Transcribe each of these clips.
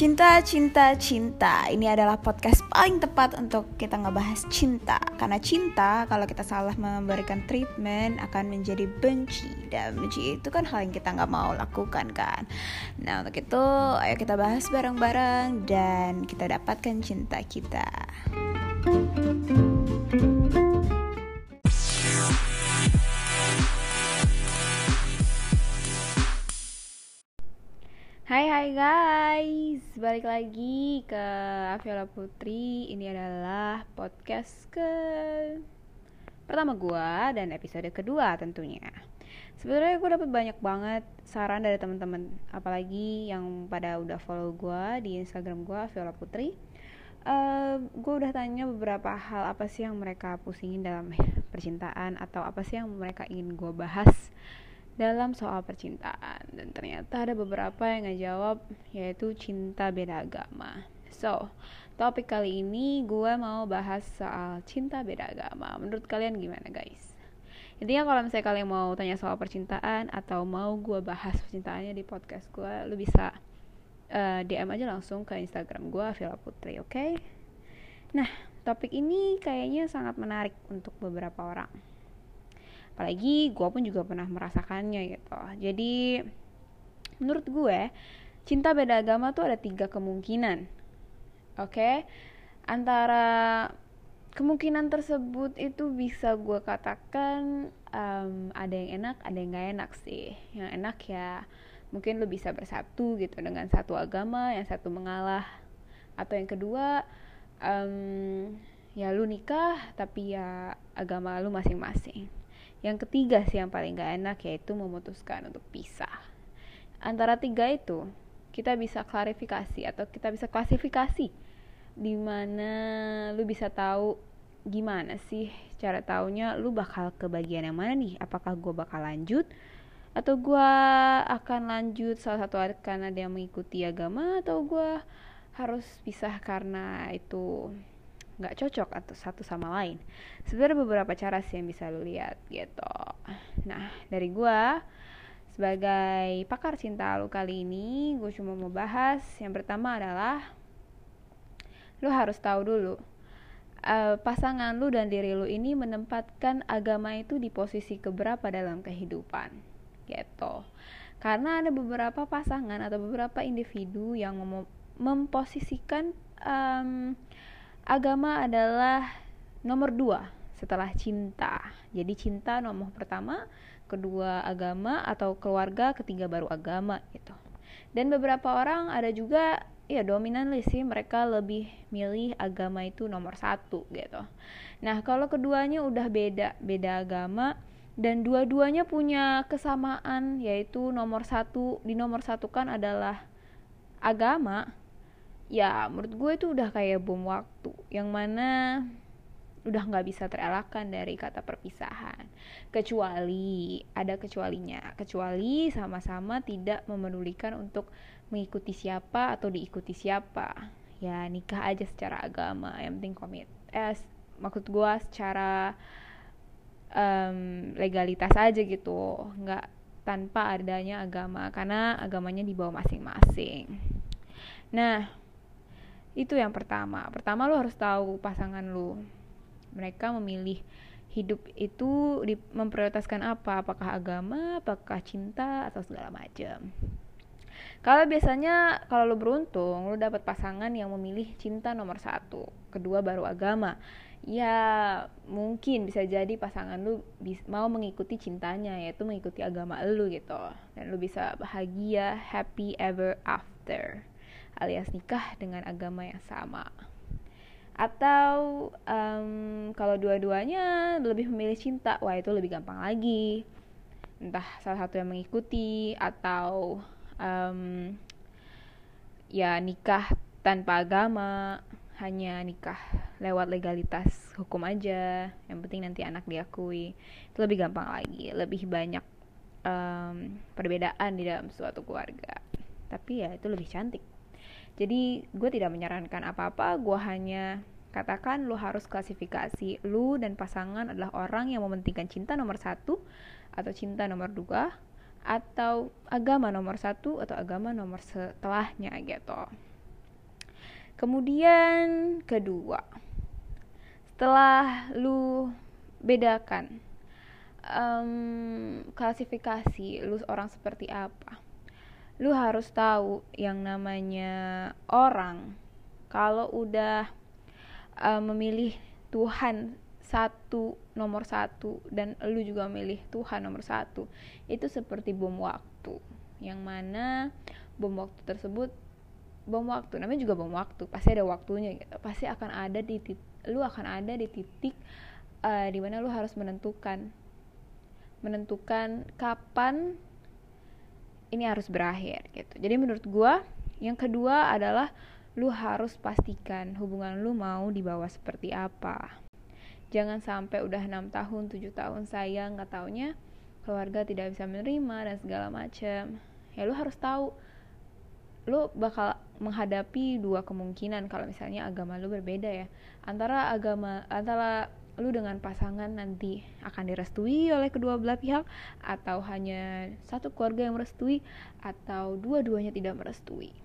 Cinta, cinta, cinta. Ini adalah podcast paling tepat untuk kita ngebahas cinta. Karena cinta, kalau kita salah memberikan treatment, akan menjadi benci. Dan benci itu kan hal yang kita nggak mau lakukan kan. Nah untuk itu, ayo kita bahas bareng-bareng dan kita dapatkan cinta kita. Hai hai guys, balik lagi ke Aviola Putri. Ini adalah podcast ke pertama gua dan episode kedua tentunya. Sebenarnya gue dapet banyak banget saran dari teman-teman, apalagi yang pada udah follow gua di Instagram gua Aviola Putri. Uh, gue udah tanya beberapa hal apa sih yang mereka pusingin dalam percintaan atau apa sih yang mereka ingin gue bahas dalam soal percintaan dan ternyata ada beberapa yang ngejawab yaitu cinta beda agama. So, topik kali ini gue mau bahas soal cinta beda agama. Menurut kalian gimana guys? Intinya kalau misalnya kalian mau tanya soal percintaan atau mau gue bahas percintaannya di podcast gue, lu bisa uh, eh, DM aja langsung ke Instagram gue Villa Putri, oke? Okay? Nah, topik ini kayaknya sangat menarik untuk beberapa orang apalagi gue pun juga pernah merasakannya gitu. Jadi menurut gue cinta beda agama tuh ada tiga kemungkinan. Oke? Okay? antara kemungkinan tersebut itu bisa gue katakan um, ada yang enak ada yang gak enak sih. Yang enak ya mungkin lo bisa bersatu gitu dengan satu agama yang satu mengalah. Atau yang kedua um, ya lu nikah tapi ya agama lu masing-masing yang ketiga sih yang paling gak enak yaitu memutuskan untuk pisah. Antara tiga itu kita bisa klarifikasi atau kita bisa klasifikasi di mana lu bisa tahu gimana sih cara taunya lu bakal ke bagian yang mana nih apakah gue bakal lanjut atau gue akan lanjut salah satu karena dia mengikuti agama atau gue harus pisah karena itu nggak cocok atau satu sama lain. Sebenarnya beberapa cara sih yang bisa lu lihat gitu. Nah dari gue sebagai pakar cinta lu kali ini gue cuma mau bahas yang pertama adalah lu harus tahu dulu uh, pasangan lu dan diri lu ini menempatkan agama itu di posisi keberapa dalam kehidupan gitu. Karena ada beberapa pasangan atau beberapa individu yang mem memposisikan um, agama adalah nomor dua setelah cinta. Jadi cinta nomor pertama, kedua agama atau keluarga, ketiga baru agama gitu. Dan beberapa orang ada juga ya dominan sih mereka lebih milih agama itu nomor satu gitu. Nah kalau keduanya udah beda beda agama dan dua-duanya punya kesamaan yaitu nomor satu di nomor satu kan adalah agama ya menurut gue itu udah kayak bom waktu yang mana udah nggak bisa terelakkan dari kata perpisahan. Kecuali ada kecualinya. Kecuali sama-sama tidak memedulikan untuk mengikuti siapa atau diikuti siapa. Ya nikah aja secara agama yang penting komit eh maksud gue secara um, legalitas aja gitu. Nggak tanpa adanya agama karena agamanya dibawa masing-masing. Nah itu yang pertama. Pertama lo harus tahu pasangan lo. Mereka memilih hidup itu di, memprioritaskan apa? Apakah agama apakah cinta atau segala macam. Kalau biasanya kalau lo beruntung lo dapat pasangan yang memilih cinta nomor satu. Kedua baru agama. Ya mungkin bisa jadi pasangan lu mau mengikuti cintanya yaitu mengikuti agama lu gitu. Dan lu bisa bahagia happy ever after alias nikah dengan agama yang sama. Atau um, kalau dua-duanya lebih memilih cinta wah itu lebih gampang lagi. Entah salah satu yang mengikuti atau um, ya nikah tanpa agama hanya nikah lewat legalitas hukum aja. Yang penting nanti anak diakui. Itu lebih gampang lagi lebih banyak um, perbedaan di dalam suatu keluarga. Tapi ya itu lebih cantik jadi gue tidak menyarankan apa-apa gue hanya katakan lo harus klasifikasi. Lu dan pasangan adalah orang yang mementingkan cinta nomor satu atau cinta nomor dua atau agama nomor satu atau agama nomor setelahnya gitu. Kemudian kedua setelah lu bedakan um, klasifikasi lu orang seperti apa lu harus tahu yang namanya orang. Kalau udah uh, memilih Tuhan satu nomor satu dan lu juga memilih Tuhan nomor satu itu seperti bom waktu. Yang mana bom waktu tersebut bom waktu namanya juga bom waktu pasti ada waktunya gitu. Pasti akan ada di titik, lu akan ada di titik uh, di mana lu harus menentukan. Menentukan kapan ini harus berakhir gitu. Jadi menurut gua yang kedua adalah lu harus pastikan hubungan lu mau dibawa seperti apa. Jangan sampai udah enam tahun tujuh tahun sayang nggak taunya keluarga tidak bisa menerima dan segala macam ya lu harus tahu lu bakal menghadapi dua kemungkinan kalau misalnya agama lu berbeda ya. Antara agama antara lu dengan pasangan nanti akan direstui oleh kedua belah pihak atau hanya satu keluarga yang merestui atau dua-duanya tidak merestui.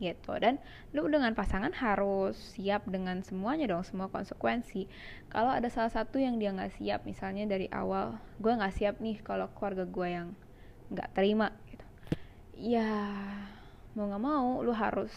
Gitu. Dan lu dengan pasangan harus siap dengan semuanya dong semua konsekuensi. Kalau ada salah satu yang dia nggak siap misalnya dari awal gue nggak siap nih kalau keluarga gue yang nggak terima gitu. Ya mau nggak mau lu harus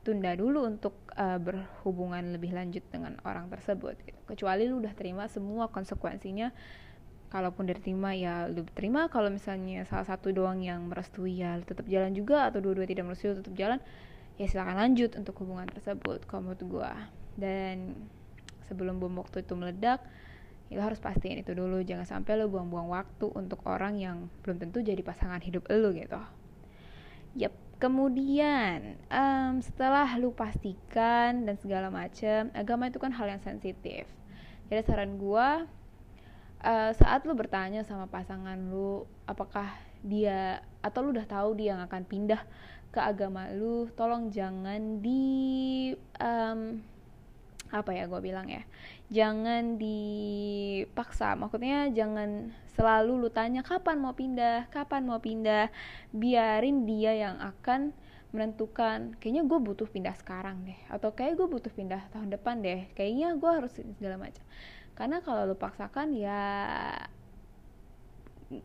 tunda dulu untuk uh, berhubungan lebih lanjut dengan orang tersebut gitu. kecuali lu udah terima semua konsekuensinya kalaupun diterima ya lu terima. Kalau misalnya salah satu doang yang merestui ya tetap jalan juga atau dua-dua tidak merestui tetap jalan ya silakan lanjut untuk hubungan tersebut kalau menurut gue dan sebelum bom waktu itu meledak ya lo harus pastiin itu dulu. Jangan sampai lo buang-buang waktu untuk orang yang belum tentu jadi pasangan hidup lo gitu. Yep kemudian um, setelah lu pastikan dan segala macam agama itu kan hal yang sensitif. Jadi saran gue uh, saat lu bertanya sama pasangan lu apakah dia atau lu udah tahu dia yang akan pindah ke agama lu tolong jangan di um, apa ya gue bilang ya jangan dipaksa maksudnya jangan selalu lu tanya kapan mau pindah? Kapan mau pindah? Biarin dia yang akan menentukan kayaknya gue butuh pindah sekarang deh atau kayak gue butuh pindah tahun depan deh. Kayaknya gue harus segala macam. Karena kalau lu paksakan ya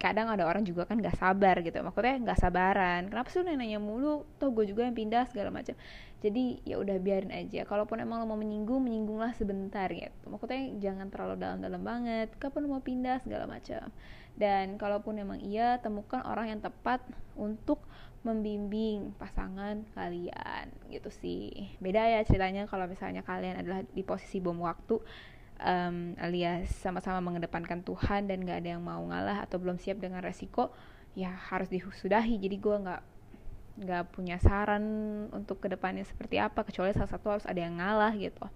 kadang ada orang juga kan gak sabar gitu. Maksudnya gak sabaran. Kenapa sih lu nanya mulu? Toh gue juga yang pindah segala macam. Jadi ya udah biarin aja. Kalaupun emang lo mau menyinggung menyinggunglah sebentar gitu. Maksudnya jangan terlalu dalam-dalam banget. Kapan lo mau pindah segala macam. Dan kalaupun emang iya temukan orang yang tepat untuk membimbing pasangan kalian. Gitu sih. Beda ya ceritanya kalau misalnya kalian adalah di posisi bom waktu um, alias sama-sama mengedepankan Tuhan dan gak ada yang mau ngalah atau belum siap dengan resiko ya harus disudahi. Jadi gue nggak nggak punya saran untuk ke depannya seperti apa kecuali salah satu harus ada yang ngalah gitu.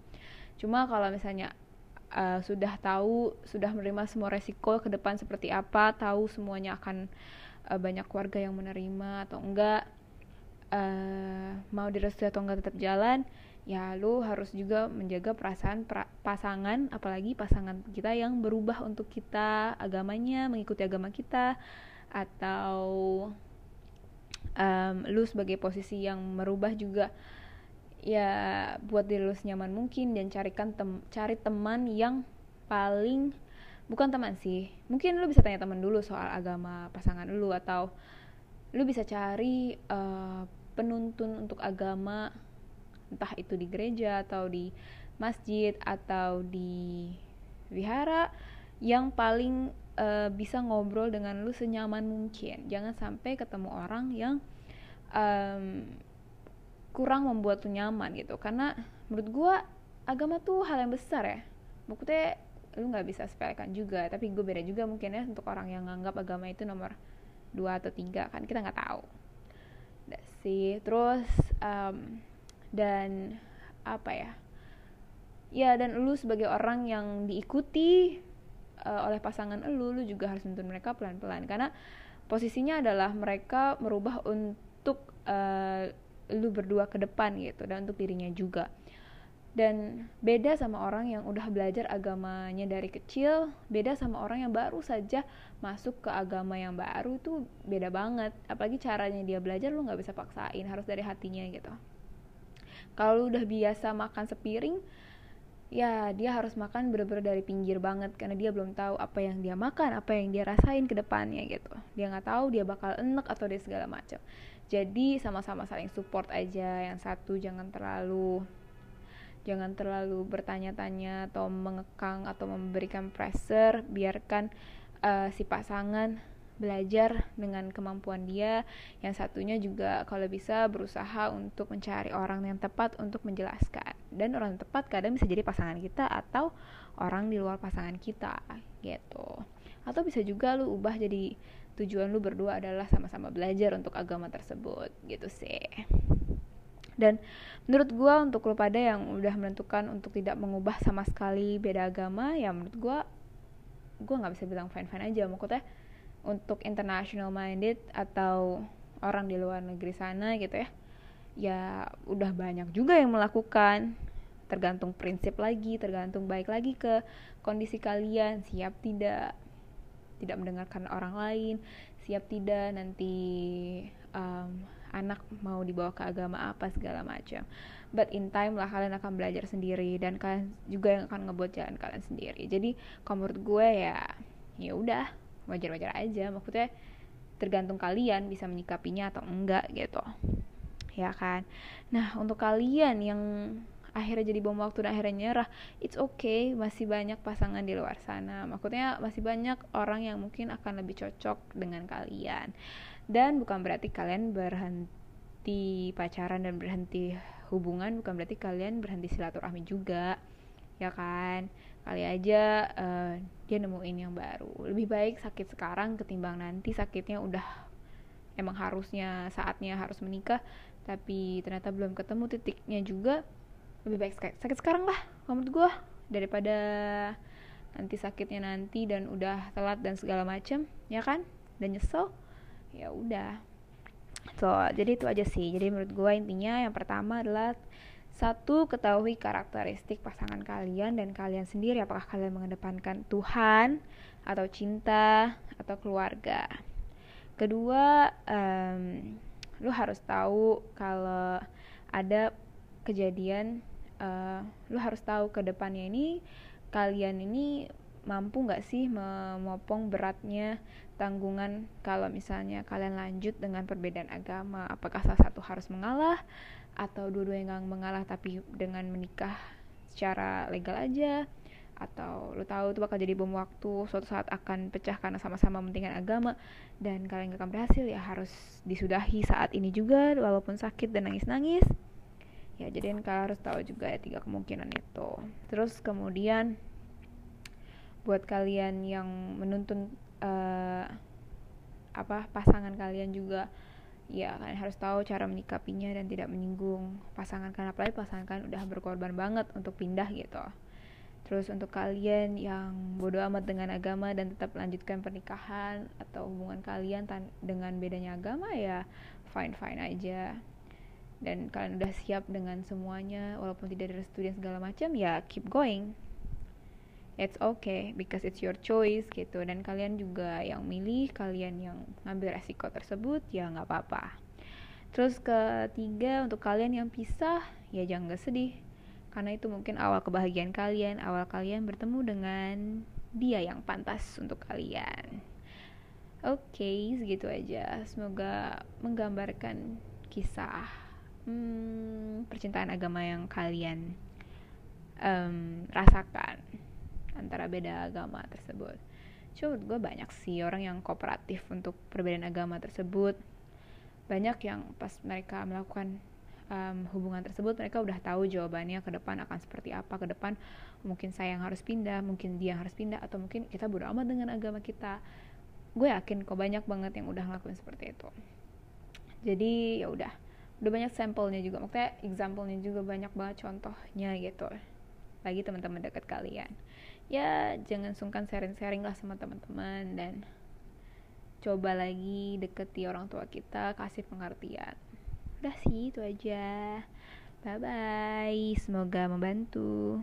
Cuma kalau misalnya uh, sudah tahu sudah menerima semua resiko ke depan seperti apa tahu semuanya akan uh, banyak keluarga yang menerima atau enggak uh, mau direstui atau enggak tetap jalan ya lu harus juga menjaga perasaan pra pasangan apalagi pasangan kita yang berubah untuk kita agamanya mengikuti agama kita atau um, lu sebagai posisi yang merubah juga ya buat diri lu senyaman mungkin dan carikan tem cari teman yang paling bukan teman sih mungkin lu bisa tanya teman dulu soal agama pasangan lu atau lu bisa cari uh, penuntun untuk agama entah itu di gereja atau di masjid atau di wihara yang paling uh, bisa ngobrol dengan lu senyaman mungkin. Jangan sampai ketemu orang yang um, kurang membuat lu nyaman gitu. Karena menurut gue agama tuh hal yang besar ya. Maksudnya lu nggak bisa sepelekan juga. Tapi gue beda juga mungkin ya untuk orang yang nganggap agama itu nomor dua atau tiga kan kita nggak tahu. Sih terus um, dan apa ya? Ya dan lu sebagai orang yang diikuti uh, oleh pasangan lu lu juga harus nuntun mereka pelan-pelan. Karena posisinya adalah mereka merubah untuk uh, lu berdua ke depan gitu dan untuk dirinya juga. Dan beda sama orang yang udah belajar agamanya dari kecil beda sama orang yang baru saja masuk ke agama yang baru itu beda banget. Apalagi caranya dia belajar lu nggak bisa paksain harus dari hatinya gitu kalau udah biasa makan sepiring ya dia harus makan bener-bener dari pinggir banget karena dia belum tahu apa yang dia makan apa yang dia rasain ke depannya gitu. Dia nggak tahu dia bakal enek atau dia segala macam jadi sama-sama saling support aja yang satu jangan terlalu jangan terlalu bertanya-tanya atau mengekang atau memberikan pressure biarkan uh, si pasangan belajar dengan kemampuan dia. Yang satunya juga kalau bisa berusaha untuk mencari orang yang tepat untuk menjelaskan. Dan orang yang tepat kadang bisa jadi pasangan kita atau orang di luar pasangan kita gitu. Atau bisa juga lu ubah jadi tujuan lu berdua adalah sama-sama belajar untuk agama tersebut gitu sih. Dan menurut gue untuk lo pada yang udah menentukan untuk tidak mengubah sama sekali beda agama ya menurut gue gue nggak bisa bilang fine fine aja. Maksudnya untuk international minded atau orang di luar negeri sana gitu ya ya udah banyak juga yang melakukan. Tergantung prinsip lagi tergantung baik lagi ke kondisi kalian. Siap tidak? Tidak mendengarkan orang lain. Siap tidak nanti um, anak mau dibawa ke agama apa segala macam. But in time lah kalian akan belajar sendiri dan kalian juga yang akan ngebuat jalan kalian sendiri. Jadi kalau menurut gue ya ya udah wajar-wajar aja. Maksudnya tergantung kalian bisa menyikapinya atau enggak gitu. Ya kan? Nah untuk kalian yang akhirnya jadi bom waktu dan akhirnya nyerah it's okay. Masih banyak pasangan di luar sana. Maksudnya masih banyak orang yang mungkin akan lebih cocok dengan kalian. Dan bukan berarti kalian berhenti pacaran dan berhenti hubungan bukan berarti kalian berhenti silaturahmi juga. Ya kan kali aja uh, dia nemuin yang baru. Lebih baik sakit sekarang ketimbang nanti sakitnya udah emang harusnya saatnya harus menikah tapi ternyata belum ketemu titiknya juga lebih baik sakit, sakit sekarang lah menurut gue daripada nanti sakitnya nanti dan udah telat dan segala macem ya kan? Dan nyesel ya udah. So jadi itu aja sih. Jadi menurut gue intinya yang pertama adalah satu, ketahui karakteristik pasangan kalian dan kalian sendiri. Apakah kalian mengedepankan Tuhan atau cinta atau keluarga. Kedua, um, lu harus tahu kalau ada kejadian, uh, lu harus tahu ke depannya ini kalian ini mampu nggak sih memopong beratnya tanggungan kalau misalnya kalian lanjut dengan perbedaan agama? Apakah salah satu harus mengalah atau dua-duanya nggak mengalah tapi dengan menikah secara legal aja. Atau lo tahu itu bakal jadi bom waktu suatu saat akan pecah karena sama-sama mementingkan agama. Dan kalian gak akan berhasil ya harus disudahi saat ini juga walaupun sakit dan nangis-nangis. Ya jadi kalian harus tahu juga ya tiga kemungkinan itu. Terus kemudian buat kalian yang menuntun uh, apa pasangan kalian juga ya kalian harus tahu cara menyikapinya dan tidak menyinggung. Pasangan kalian apalagi pasangan kalian udah berkorban banget untuk pindah gitu. Terus untuk kalian yang bodoh amat dengan agama dan tetap lanjutkan pernikahan atau hubungan kalian dengan bedanya agama ya fine fine aja. Dan kalian udah siap dengan semuanya walaupun tidak ada restu dan segala macam ya keep going it's okay because it's your choice gitu. Dan kalian juga yang milih kalian yang ngambil resiko tersebut ya nggak apa-apa. Terus ketiga untuk kalian yang pisah ya jangan gak sedih. Karena itu mungkin awal kebahagiaan kalian awal kalian bertemu dengan dia yang pantas untuk kalian. Oke okay, segitu aja. Semoga menggambarkan kisah hmm, percintaan agama yang kalian um, rasakan antara beda agama tersebut. Cuma gue banyak sih orang yang kooperatif untuk perbedaan agama tersebut. Banyak yang pas mereka melakukan um, hubungan tersebut mereka udah tahu jawabannya ke depan akan seperti apa ke depan mungkin saya yang harus pindah mungkin dia harus pindah atau mungkin kita bodo amat dengan agama kita. Gue yakin kok banyak banget yang udah ngelakuin seperti itu. Jadi ya udah. Udah banyak sampelnya juga. Maksudnya example-nya juga banyak banget contohnya gitu. Lagi teman-teman dekat kalian ya jangan sungkan sharing-sharing lah sama teman-teman dan coba lagi deketi orang tua kita kasih pengertian. Udah sih itu aja. Bye bye semoga membantu